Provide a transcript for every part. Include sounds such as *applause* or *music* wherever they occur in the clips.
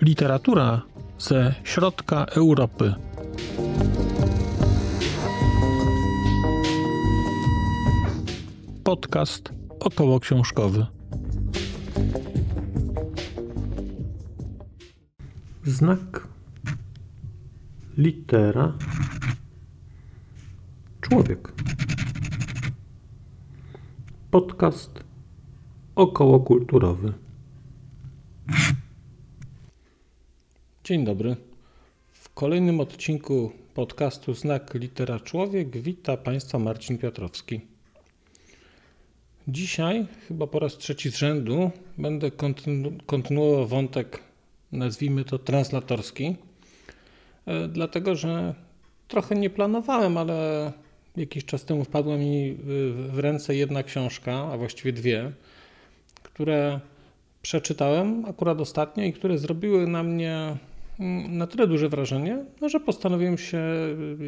Literatura ze środka Europy. Podcast około książkowy. Znak litera człowiek. Podcast okołokulturowy. Dzień dobry. W kolejnym odcinku podcastu Znak Litera Człowiek wita Państwa Marcin Piotrowski. Dzisiaj, chyba po raz trzeci z rzędu, będę kontynu kontynuował wątek, nazwijmy to translatorski, e, dlatego że trochę nie planowałem, ale jakiś czas temu wpadła mi w ręce jedna książka, a właściwie dwie, które przeczytałem akurat ostatnio i które zrobiły na mnie na tyle duże wrażenie, no, że postanowiłem się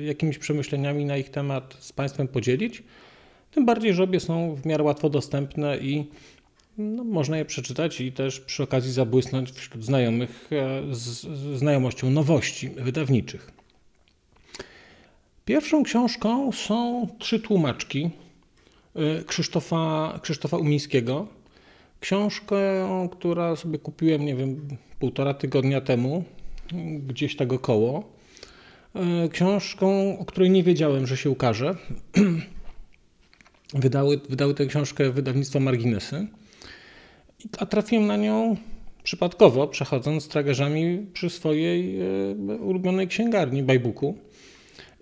jakimiś przemyśleniami na ich temat z Państwem podzielić. Tym bardziej, że obie są w miarę łatwo dostępne i no, można je przeczytać i też przy okazji zabłysnąć wśród znajomych z, z znajomością nowości wydawniczych. Pierwszą książką są trzy tłumaczki y, Krzysztofa, Krzysztofa Umińskiego. Książkę, która sobie kupiłem, nie wiem, półtora tygodnia temu gdzieś tak około. E, książką, o której nie wiedziałem, że się ukaże. *clears throat* Wydały, wydały tę książkę wydawnictwo Marginesy. A trafiłem na nią przypadkowo, przechodząc tragarzami przy swojej e, ulubionej księgarni, Bajbuku.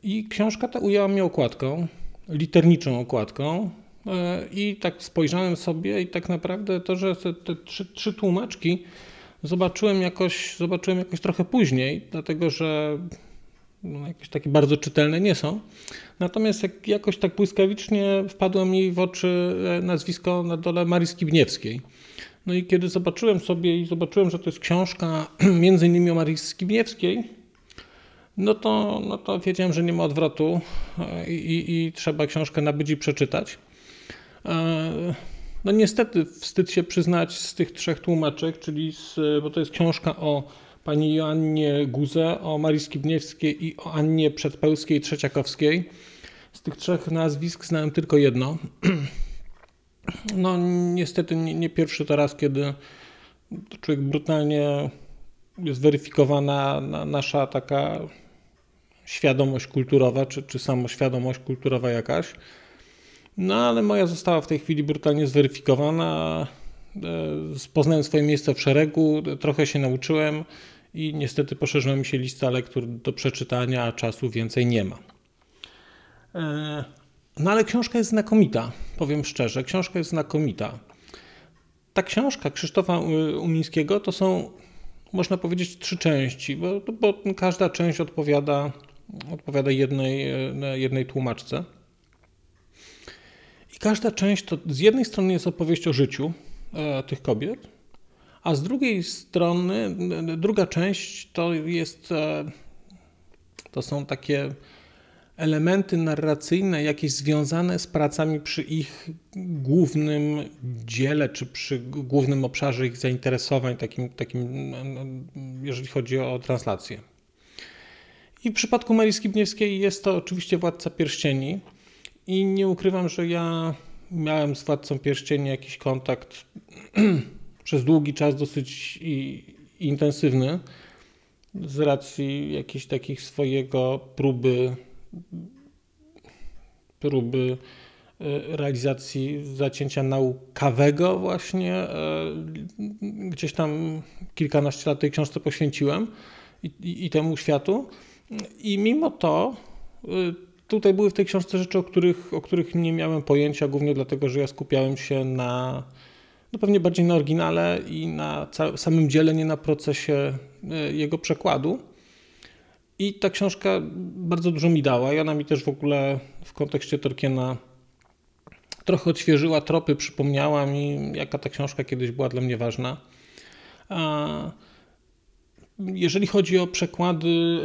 I książka ta ujęła mnie okładką, literniczą okładką. E, I tak spojrzałem sobie i tak naprawdę to, że te, trzy, trzy tłumaczki zobaczyłem jakoś, zobaczyłem jakoś trochę później, dlatego że no, jakieś takie bardzo czytelne nie są. Natomiast jak, jakoś tak błyskawicznie wpadło mi w oczy e, nazwisko na dole Marii Skibniewskiej. No i kiedy zobaczyłem sobie i zobaczyłem, że to jest książka *clears throat* między innymi o Marii Skibniewskiej, no to, no to wiedziałem, że nie ma odwrotu e, i, i, trzeba książkę nabyć i przeczytać. E, no niestety wstyd się przyznać z tych trzech tłumaczek, czyli z, bo to jest książka o pani Joannie Guze, o Marii Skibniewskiej i o Annie Przedpełskiej Trzeciakowskiej. Z tych trzech nazwisk znałem tylko jedno. *clears throat* No niestety nie, nie pierwszy to raz, kiedy człowiek brutalnie jest weryfikowana nasza taka świadomość kulturowa, czy, czy samoświadomość kulturowa jakaś. No ale moja została w tej chwili brutalnie zweryfikowana. E, poznałem swoje miejsce w szeregu, trochę się nauczyłem i niestety poszerzyła mi się lista lektur do przeczytania, a czasu więcej nie ma. E, no ale książka jest znakomita, powiem szczerze, książka jest znakomita. Ta książka Krzysztofa Umińskiego to są, można powiedzieć, trzy części, bo, bo każda część odpowiada, odpowiada jednej, e, jednej tłumaczce. I każda część to z jednej strony jest opowieść o życiu e, tych kobiet, a z drugiej strony druga część to jest e, to są takie elementy narracyjne, jakieś związane z pracami przy ich głównym dziele, czy przy głównym obszarze ich zainteresowań, takim, takim jeżeli chodzi o translację. I w przypadku Marii Skibniewskiej jest to oczywiście Władca Pierścieni, i nie ukrywam, że ja miałem z Władcą Pierścieni jakiś kontakt *clears throat* przez długi czas dosyć i, intensywny z racji jakiejś takich swojego próby próby e, realizacji zacięcia naukowego właśnie. E, gdzieś tam kilkanaście lat tej książce poświęciłem i, i, i temu światu. I mimo to e, tutaj były w tej książce rzeczy, o których, o których nie miałem pojęcia, głównie dlatego, że ja skupiałem się na, no pewnie bardziej na oryginale i na samym dziele, nie na procesie e, jego przekładu. I ta książka bardzo dużo mi dała i ona mi też w ogóle w kontekście Tolkiena trochę odświeżyła tropy, przypomniała mi, jaka ta książka kiedyś była dla mnie ważna. A jeżeli chodzi o przekłady,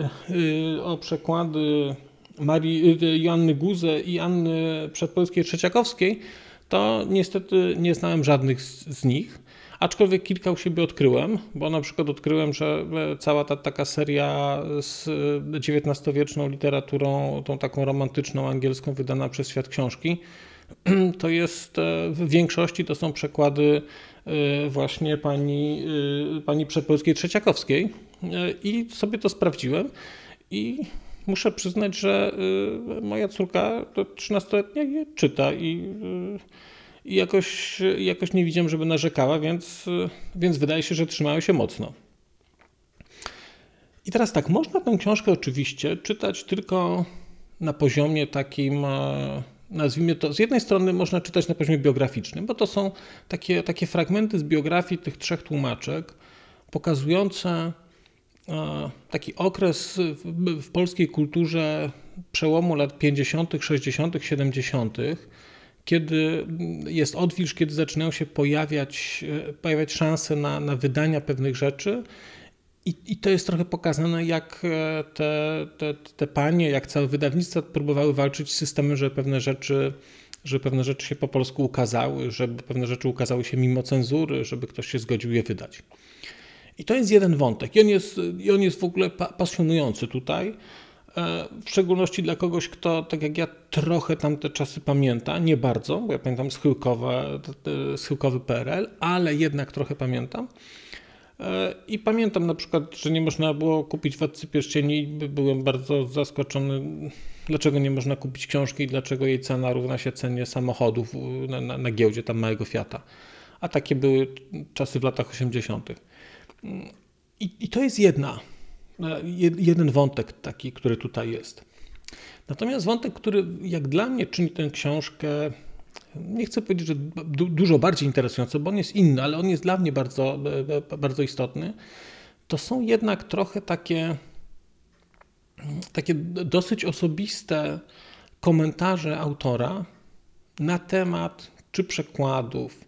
y, o przekłady Marii, Joanny Guze i Anny Przedpolskiej Trzeciakowskiej, to niestety nie znałem żadnych z, z nich. Aczkolwiek kilka u siebie odkryłem, bo na przykład odkryłem, że cała ta taka seria z XIX-wieczną literaturą, tą taką romantyczną angielską, wydana przez Świat Książki, *clears throat* to jest w większości to są przekłady e, właśnie pani, e, pani Przedpolskiej Trzeciakowskiej e, i sobie to sprawdziłem i muszę przyznać, że moja córka to 13-letnia je czyta i i jakoś, jakoś nie widziałem, żeby narzekała, więc, więc wydaje się, że trzymały się mocno. I teraz tak, można tę książkę oczywiście czytać tylko na poziomie takim, e, nazwijmy to, z jednej strony można czytać na poziomie biograficznym, bo to są takie, takie fragmenty z biografii tych trzech tłumaczek, pokazujące e, taki okres w, w polskiej kulturze przełomu lat 50., 60., 70., kiedy jest odwilż, kiedy zaczynają się pojawiać, e, pojawiać szanse na, na wydania pewnych rzeczy. I, I, to jest trochę pokazane, jak e, te, te, te panie, jak całe wydawnictwa próbowały walczyć z systemem, że pewne rzeczy żeby pewne rzeczy się po polsku ukazały, żeby pewne rzeczy ukazały się mimo cenzury, żeby ktoś się zgodził je wydać. I to jest jeden wątek. I on jest, i on jest w ogóle pasjonujący tutaj. E, w szczególności dla kogoś, kto, tak jak ja, trochę tamte czasy pamięta, nie bardzo, bo ja pamiętam schyłkowy PRL, ale jednak trochę pamiętam. E, I pamiętam na przykład, że nie można było kupić Władcy Pierścieni. Byłem bardzo zaskoczony, dlaczego nie można kupić książki i dlaczego jej cena równa się cenie samochodów na, na, na giełdzie tam małego Fiata. A takie były czasy w latach 80. I, I to jest jedna jeden wątek taki, który tutaj jest. Natomiast wątek, który jak dla mnie czyni tę książkę, nie chcę powiedzieć, że dużo bardziej interesujący, bo on jest inny, ale on jest dla mnie bardzo, bardzo istotny, to są jednak trochę takie, takie dosyć osobiste komentarze autora na temat czy przekładów,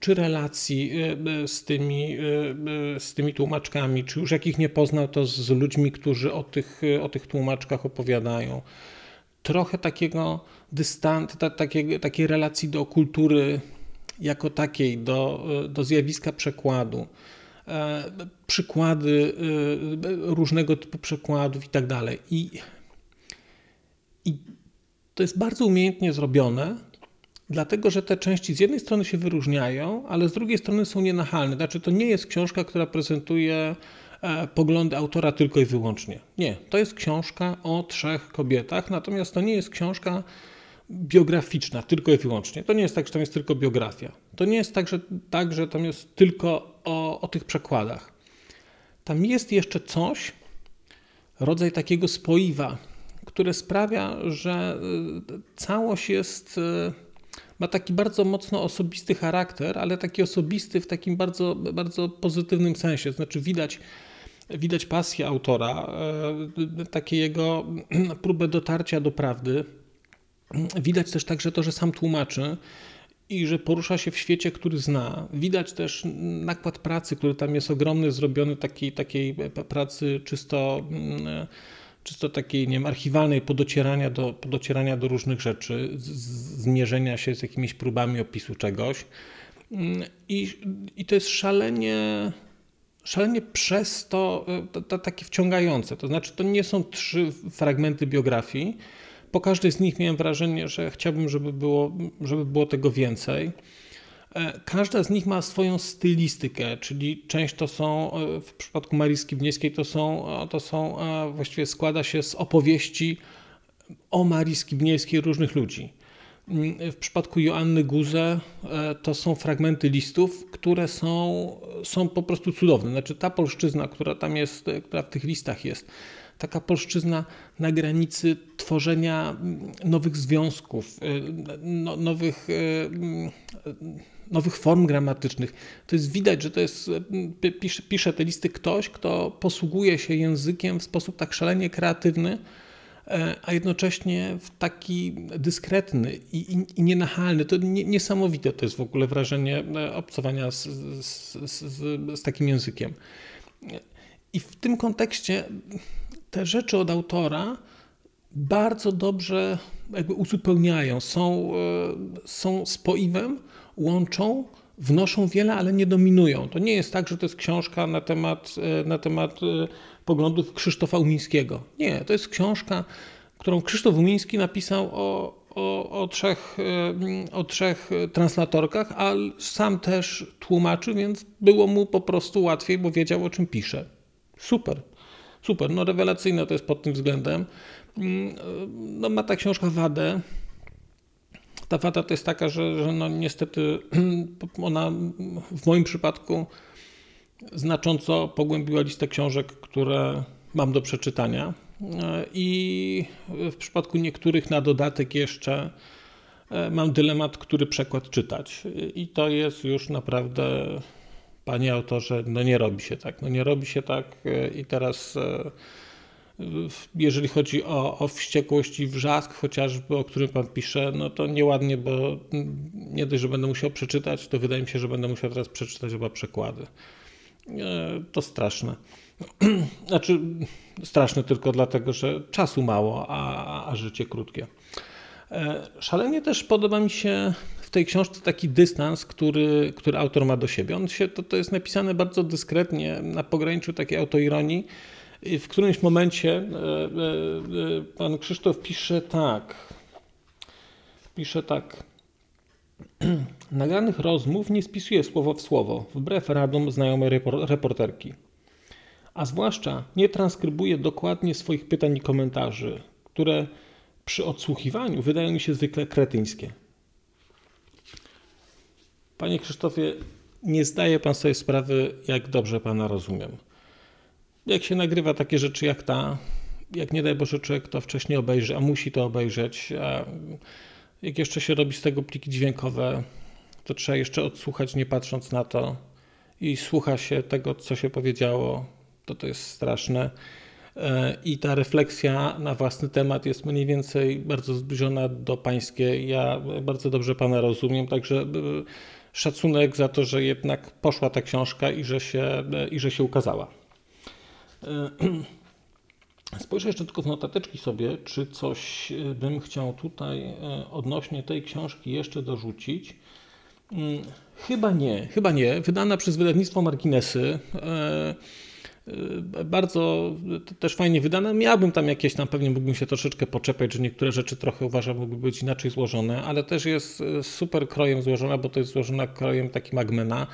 czy relacji y, y, z tymi, y, z tymi tłumaczkami, czy już jakich nie poznał, to z ludźmi, którzy o tych, o tych tłumaczkach opowiadają. Trochę takiego dystant, ta, takiej, takiej relacji do kultury jako takiej, do, do zjawiska przekładu. E, przykłady różnego typu przekładów i tak dalej. I to jest bardzo umiejętnie zrobione, Dlatego, że te części z jednej strony się wyróżniają, ale z drugiej strony są nienachalne. Znaczy, to nie jest książka, która prezentuje e, poglądy autora tylko i wyłącznie. Nie, to jest książka o trzech kobietach, natomiast to nie jest książka biograficzna tylko i wyłącznie. To nie jest tak, że tam jest tylko biografia. To nie jest tak, że, tak, że tam jest tylko o, o tych przekładach. Tam jest jeszcze coś, rodzaj takiego spoiwa, które sprawia, że e, całość jest e, ma taki bardzo mocno osobisty charakter, ale taki osobisty w takim bardzo, bardzo pozytywnym sensie. Znaczy widać, widać pasję autora, e, takie jego *clears throat* próbę dotarcia do prawdy. Widać też także to, że sam tłumaczy i że porusza się w świecie, który zna. Widać też nakład pracy, który tam jest ogromny, zrobiony takiej, takiej pracy czysto mm, czysto takiej, nie wiem, archiwalnej podocierania do, podocierania do różnych rzeczy, z, zmierzenia się z jakimiś próbami opisu czegoś. Mm, I, i to jest szalenie, szalenie przez to, to, to, takie wciągające. To znaczy, to nie są trzy fragmenty biografii. Po każdej z nich miałem wrażenie, że chciałbym, żeby było, żeby było tego więcej. E, każda z nich ma swoją stylistykę, czyli część to są, e, w przypadku Marii Skibniewskiej to są, e, to są, właściwie składa się z opowieści o Marii Skibniewskiej różnych ludzi. Mm, w przypadku Joanny Guze to są fragmenty listów, które są, są po prostu cudowne. Znaczy ta polszczyzna, która tam jest, która w tych listach jest, taka polszczyzna na granicy tworzenia mm, nowych związków, no, nowych mm, nowych form gramatycznych. To jest widać, że to jest, pisze, pisze te listy ktoś, kto posługuje się językiem w sposób tak szalenie kreatywny, e, a jednocześnie w taki dyskretny i, i, i nienachalny. To nie, niesamowite to jest w ogóle wrażenie e, obcowania z, z, z, z takim językiem. I w tym kontekście te rzeczy od autora bardzo dobrze jakby uzupełniają, są, są spoiwem, łączą, wnoszą wiele, ale nie dominują. To nie jest tak, że to jest książka na temat, na temat poglądów Krzysztofa Umińskiego. Nie, to jest książka, którą Krzysztof Umiński napisał o, o, o, trzech, o trzech translatorkach, a sam też tłumaczy, więc było mu po prostu łatwiej, bo wiedział o czym pisze. Super, super, no rewelacyjne to jest pod tym względem. Mm, no ma ta książka wadę. Ta wada to jest taka, że, że no niestety *clears throat* ona w moim przypadku znacząco pogłębiła listę książek, które mam do przeczytania. I w przypadku niektórych na dodatek jeszcze e, mam dylemat, który przekład czytać. I to jest już naprawdę, panie autorze, no nie robi się tak. No nie robi się tak e, i teraz e, jeżeli chodzi o, o wściekłość i wrzask chociażby, o którym pan pisze, no to nieładnie, bo nie dość, że będę musiał przeczytać, to wydaje mi się, że będę musiał teraz przeczytać chyba przekłady. To straszne. *clears throat* Znaczy, straszne tylko dlatego, że czasu mało, a, a życie krótkie. E, szalenie też podoba mi się w tej książce taki dystans, który, który autor ma do siebie. On się, to, to jest napisane bardzo dyskretnie, na pograniczu takiej autoironii. W którymś momencie e, e, pan Krzysztof pisze tak. Pisze tak. *clears throat* Nagranych rozmów nie spisuje słowo w słowo, wbrew radom znajomej reporterki a zwłaszcza nie transkrybuje dokładnie swoich pytań i komentarzy, które przy odsłuchiwaniu wydają mi się zwykle kretyńskie. Panie Krzysztofie, nie zdaje pan sobie sprawy, jak dobrze pana rozumiem. Jak się nagrywa takie rzeczy jak ta, jak nie daj Boże człowiek to wcześniej obejrzy, a musi to obejrzeć, a jak jeszcze się robi z tego pliki dźwiękowe, to trzeba jeszcze odsłuchać nie patrząc na to i słucha się tego, co się powiedziało, to to jest straszne. E, I ta refleksja na własny temat jest mniej więcej bardzo zbliżona do pańskiej. Ja bardzo dobrze pana rozumiem, także e, szacunek za to, że jednak poszła ta książka i że się, e, i że się ukazała. *clears throat* Spojrzę jeszcze tylko w notateczki sobie, czy coś bym chciał tutaj odnośnie tej książki jeszcze dorzucić. Mm, chyba nie, chyba nie. Wydana przez wydawnictwo Marginesy. Bardzo też fajnie wydane. Miałbym tam jakieś, tam pewnie mógłbym się troszeczkę poczepiać, że niektóre rzeczy trochę uważam mogły być inaczej złożone, ale też jest super krojem złożona, bo to jest złożona krojem takim Agmena, e,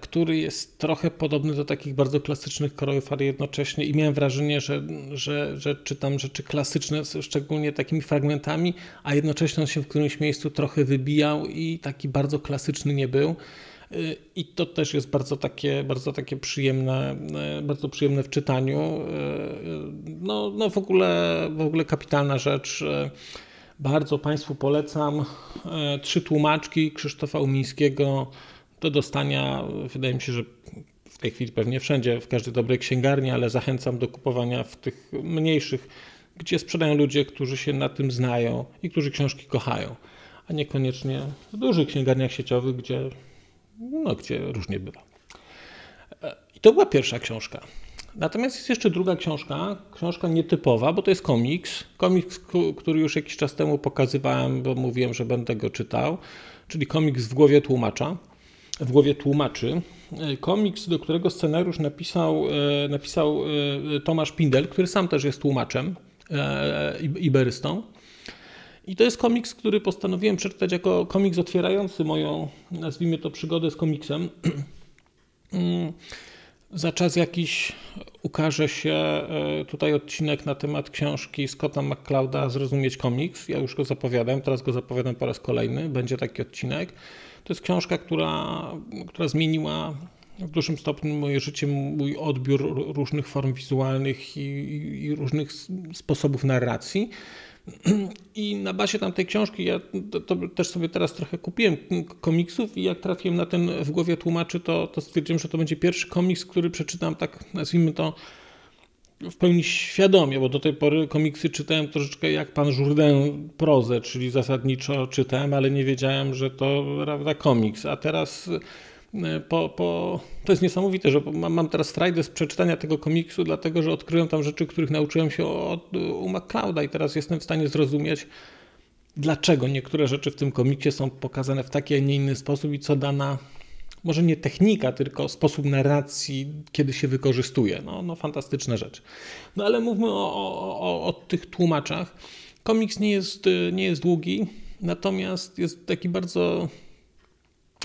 który jest trochę podobny do takich bardzo klasycznych krojów, ale jednocześnie i miałem wrażenie, że, że, że czytam rzeczy klasyczne, szczególnie takimi fragmentami, a jednocześnie on się w którymś miejscu trochę wybijał i taki bardzo klasyczny nie był. I to też jest bardzo takie, bardzo takie przyjemne, bardzo przyjemne w czytaniu. No, no w, ogóle, w ogóle kapitalna rzecz. Bardzo Państwu polecam. Trzy tłumaczki Krzysztofa Umińskiego do dostania. Wydaje mi się, że w tej chwili pewnie wszędzie, w każdej dobrej księgarni, ale zachęcam do kupowania w tych mniejszych, gdzie sprzedają ludzie, którzy się na tym znają i którzy książki kochają, a niekoniecznie w dużych księgarniach sieciowych, gdzie no, gdzie różnie bywa. I to była pierwsza książka. Natomiast jest jeszcze druga książka, książka nietypowa, bo to jest komiks. Komiks, który już jakiś czas temu pokazywałem, bo mówiłem, że będę go czytał, czyli komiks w głowie tłumacza, w głowie tłumaczy. Komiks, do którego scenariusz napisał, e, napisał e, Tomasz Pindel, który sam też jest tłumaczem, e, iberystą. I to jest komiks, który postanowiłem przeczytać jako komiks otwierający moją, nazwijmy to, przygodę z komiksem. *clears throat* Za czas jakiś ukaże się e, tutaj odcinek na temat książki Scotta McClouda Zrozumieć komiks. Ja już go zapowiadam, teraz go zapowiadam po raz kolejny. Będzie taki odcinek. To jest książka, która, która zmieniła w dużym stopniu moje życie, mój odbiór różnych form wizualnych i, i różnych sposobów narracji. *clears throat* I na bazie tamtej książki, ja to, to też sobie teraz trochę kupiłem komiksów i jak trafiłem na ten w głowie tłumaczy, to, to stwierdziłem, że to będzie pierwszy komiks, który przeczytam tak, nazwijmy to, w pełni świadomie, bo do tej pory komiksy czytałem troszeczkę jak pan Jourdain prozę, czyli zasadniczo czytałem, ale nie wiedziałem, że to prawda komiks. A teraz po, po... To jest niesamowite, że mam, mam teraz frajdę z przeczytania tego komiksu, dlatego że odkryłem tam rzeczy, których nauczyłem się od, u McClouda i teraz jestem w stanie zrozumieć, dlaczego niektóre rzeczy w tym komiksie są pokazane w taki, a nie inny sposób i co dana, może nie technika, tylko sposób narracji, kiedy się wykorzystuje. No, no fantastyczna rzecz. No ale mówmy o, o, o, tych tłumaczach. Komiks nie jest, nie jest długi, natomiast jest taki bardzo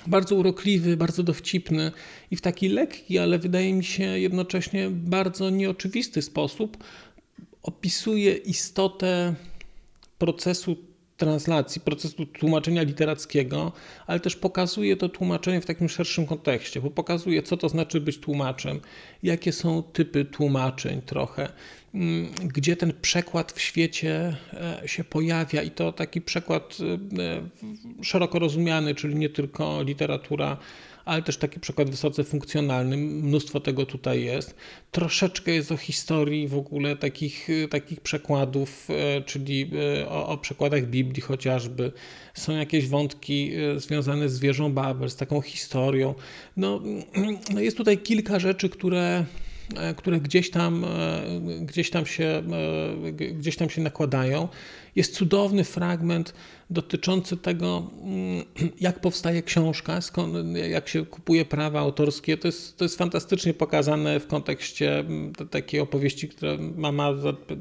bardzo urokliwy, bardzo dowcipny i w taki lekki, ale wydaje mi się jednocześnie bardzo nieoczywisty sposób opisuje istotę procesu translacji, procesu tłumaczenia literackiego, ale też pokazuje to tłumaczenie w takim szerszym kontekście, bo pokazuje, co to znaczy być tłumaczem, jakie są typy tłumaczeń trochę, mm, gdzie ten przekład w świecie e, się pojawia i to taki przekład e, szeroko rozumiany, czyli nie tylko literatura ale też taki przykład wysoce funkcjonalny. Mnóstwo tego tutaj jest. Troszeczkę jest o historii w ogóle takich, takich przekładów, e, czyli e, o, o przekładach Biblii chociażby. Są jakieś wątki związane z wieżą Babel, z taką historią. No, *clears throat* no jest tutaj kilka rzeczy, które które gdzieś tam, gdzieś tam, się, gdzieś tam się nakładają. Jest cudowny fragment dotyczący tego, mm, *clears throat* jak powstaje książka, skąd, jak się kupuje prawa autorskie. To jest, to jest fantastycznie pokazane w kontekście mm, takiej opowieści, która mama,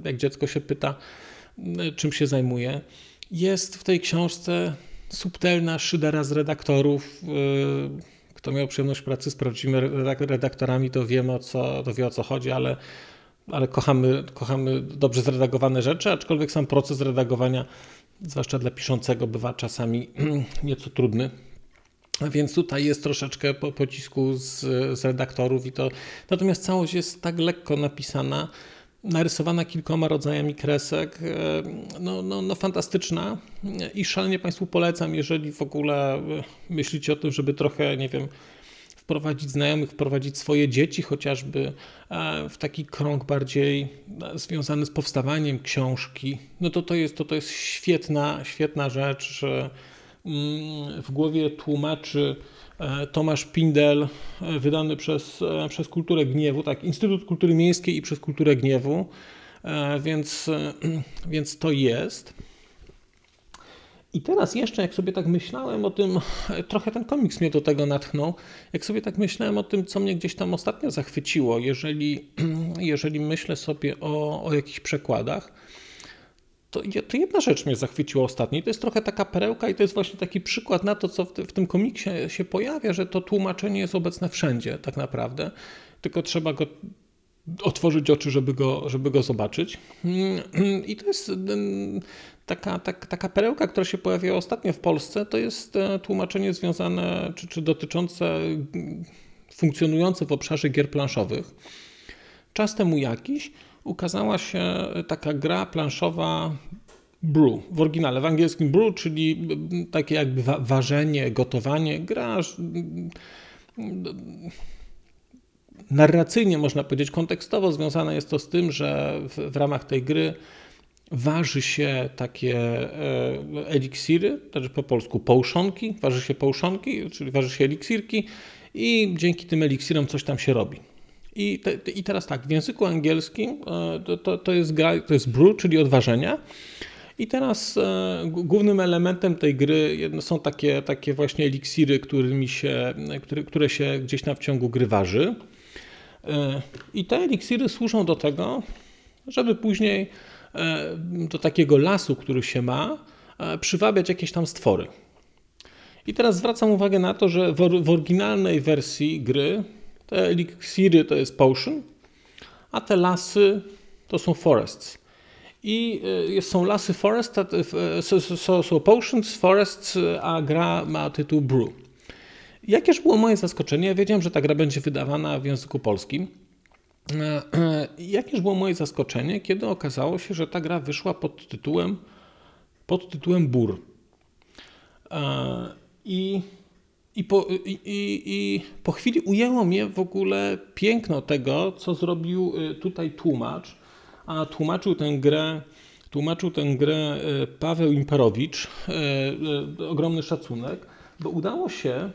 jak dziecko się pyta, mm, czym się zajmuje. Jest w tej książce subtelna szydera z redaktorów. Y, kto miał przyjemność pracy z prawdziwymi redaktorami, to wiemy o co, to wie o co chodzi, ale ale kochamy, kochamy dobrze zredagowane rzeczy, aczkolwiek sam proces redagowania, zwłaszcza dla piszącego, bywa czasami *clears throat* nieco trudny. Więc tutaj jest troszeczkę po pocisku z, z redaktorów i to. Natomiast całość jest tak lekko napisana, narysowana kilkoma rodzajami kresek, e, no, no, no fantastyczna. I szalenie Państwu polecam, jeżeli w ogóle myślicie o tym, żeby trochę, nie wiem, wprowadzić znajomych, wprowadzić swoje dzieci chociażby e, w taki krąg bardziej e, związany z powstawaniem książki, no to to jest, to, to jest świetna, świetna rzecz, mm, w głowie tłumaczy e, Tomasz Pindel, wydany przez, przez Kulturę Gniewu, tak, Instytut Kultury Miejskiej i przez Kulturę Gniewu, więc, *clears throat* więc to jest. I teraz jeszcze, jak sobie tak myślałem o tym, trochę ten komiks mnie do tego natchnął, jak sobie tak myślałem o tym, co mnie gdzieś tam ostatnio zachwyciło, jeżeli, *clears throat* jeżeli myślę sobie o, o jakichś przekładach, to, to jedna rzecz mnie zachwyciła ostatnio i to jest trochę taka perełka i to jest właśnie taki przykład na to, co w, w tym komiksie się pojawia, że to tłumaczenie jest obecne wszędzie tak naprawdę, tylko trzeba go otworzyć oczy, żeby go, żeby go zobaczyć. *clears throat* I to jest taka, tak, taka perełka, która się pojawiła ostatnio w Polsce, to jest e, tłumaczenie związane czy, czy dotyczące funkcjonujące w obszarze gier planszowych. Czas temu jakiś ukazała się taka gra planszowa Brew w oryginale, w angielskim Brew, czyli takie jakby ważenie, gotowanie. Gra narracyjnie, można powiedzieć, kontekstowo związane jest to z tym, że w, w ramach tej gry waży się takie e, eliksiry, znaczy po polsku połszonki, waży się połszonki, czyli waży się eliksirki i dzięki tym eliksirom coś tam się robi. I, te, I teraz tak, w języku angielskim e, to, to, to, jest, gra, to jest brew, czyli odważenia. I teraz e, głównym elementem tej gry są takie, takie właśnie eliksiry, którymi się, które, które się gdzieś tam w ciągu gry waży. E, I te eliksiry służą do tego, żeby później do takiego lasu, który się ma, przywabiać jakieś tam stwory. I teraz zwracam uwagę na to, że w oryginalnej wersji gry te eliksiry to jest potion, a te lasy to są forests. I są lasy forest, są, są potions, forests, a gra ma tytuł brew. Jakież było moje zaskoczenie? Ja wiedziałem, że ta gra będzie wydawana w języku polskim. E, e, jakież było moje zaskoczenie, kiedy okazało się, że ta gra wyszła pod tytułem pod tytułem Bur. E, I, i, po, i, i po chwili ujęło mnie w ogóle piękno tego, co zrobił tutaj tłumacz, a tłumaczył tę grę Tłumaczył tę grę Paweł Imperowicz, ogromny szacunek, bo udało się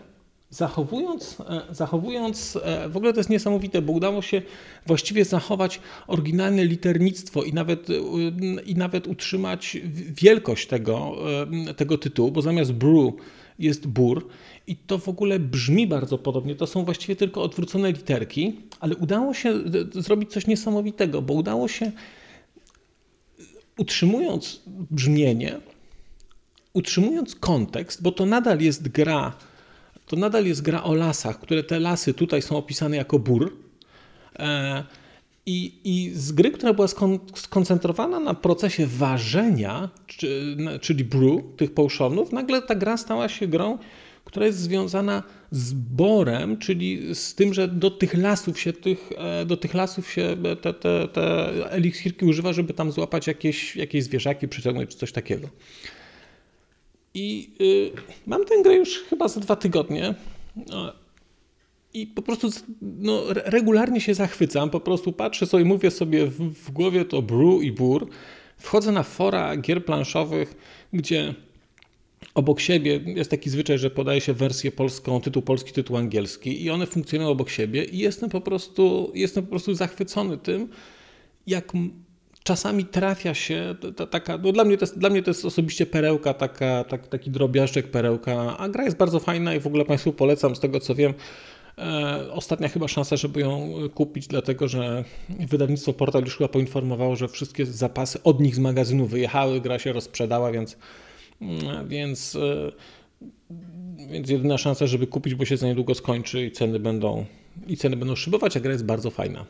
zachowując, e, zachowując, e, w ogóle to jest niesamowite, bo udało się właściwie zachować oryginalne liternictwo i nawet, e, i nawet utrzymać wielkość tego, tego tytułu, bo zamiast brew jest bur i to w ogóle brzmi bardzo podobnie. To są właściwie tylko odwrócone literki, ale udało się zrobić coś niesamowitego, bo udało się utrzymując brzmienie, utrzymując kontekst, bo to nadal jest gra to nadal jest gra o lasach, które te lasy tutaj są opisane jako bur. E, I, I z gry, która była skoncentrowana na procesie ważenia, czyli brew tych potionów, nagle ta gra stała się grą, która jest związana z borem, czyli z tym, że do tych lasów się, tych, e, do tych lasów się te, te, te eliksirki używa, żeby tam złapać jakieś, jakieś zwierzaki, przyciągnąć czy coś takiego. I y, mam tę grę już chyba za dwa tygodnie. No, I po prostu no, regularnie się zachwycam. Po prostu patrzę sobie, mówię sobie w, w głowie to bru i bur. Wchodzę na fora gier planszowych, gdzie obok siebie jest taki zwyczaj, że podaje się wersję polską, tytuł polski, tytuł angielski i one funkcjonują obok siebie i jestem po prostu, jestem po prostu zachwycony tym, jak czasami trafia się ta, taka, no dla mnie, to jest, dla mnie to jest osobiście perełka, taka, tak, taki drobiażdżek perełka, a gra jest bardzo fajna i w ogóle Państwu polecam, z tego co wiem, e, ostatnia chyba szansa, żeby ją kupić, dlatego że wydawnictwo Portal już chyba poinformowało, że wszystkie zapasy od nich z magazynu wyjechały, gra się rozprzedała, więc, więc, e, więc jedyna szansa, żeby kupić, bo się za niedługo skończy i ceny będą, i ceny będą szybować, a gra jest bardzo fajna.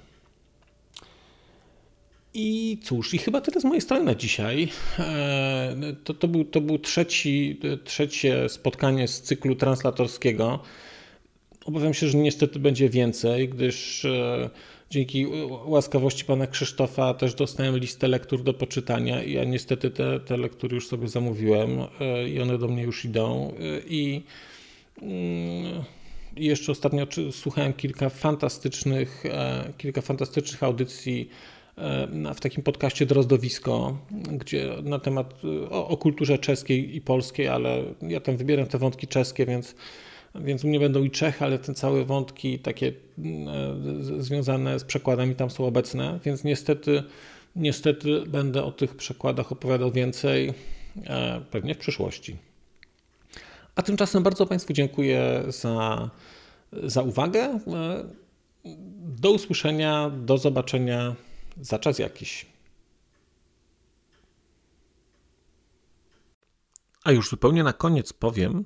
I cóż, i chyba tyle z mojej strony na dzisiaj. E, to, to, był, to był trzeci, trzecie spotkanie z cyklu translatorskiego. Obawiam się, że niestety będzie więcej, gdyż e, dzięki łaskawości pana Krzysztofa też dostałem listę lektur do poczytania ja niestety te, te lektury już sobie zamówiłem e, i one do mnie już idą. I mm, jeszcze ostatnio słuchałem kilka fantastycznych, kilka fantastycznych audycji w takim podcaście Drozdowisko, gdzie na temat o, o, kulturze czeskiej i polskiej, ale ja tam wybieram te wątki czeskie, więc, więc u mnie będą i Czechy, ale te całe wątki takie e, związane z przekładami tam są obecne, więc niestety, niestety będę o tych przekładach opowiadał więcej e, pewnie w przyszłości. A tymczasem bardzo Państwu dziękuję za, za uwagę. E, do usłyszenia, do zobaczenia za czas jakiś. A już zupełnie na koniec powiem,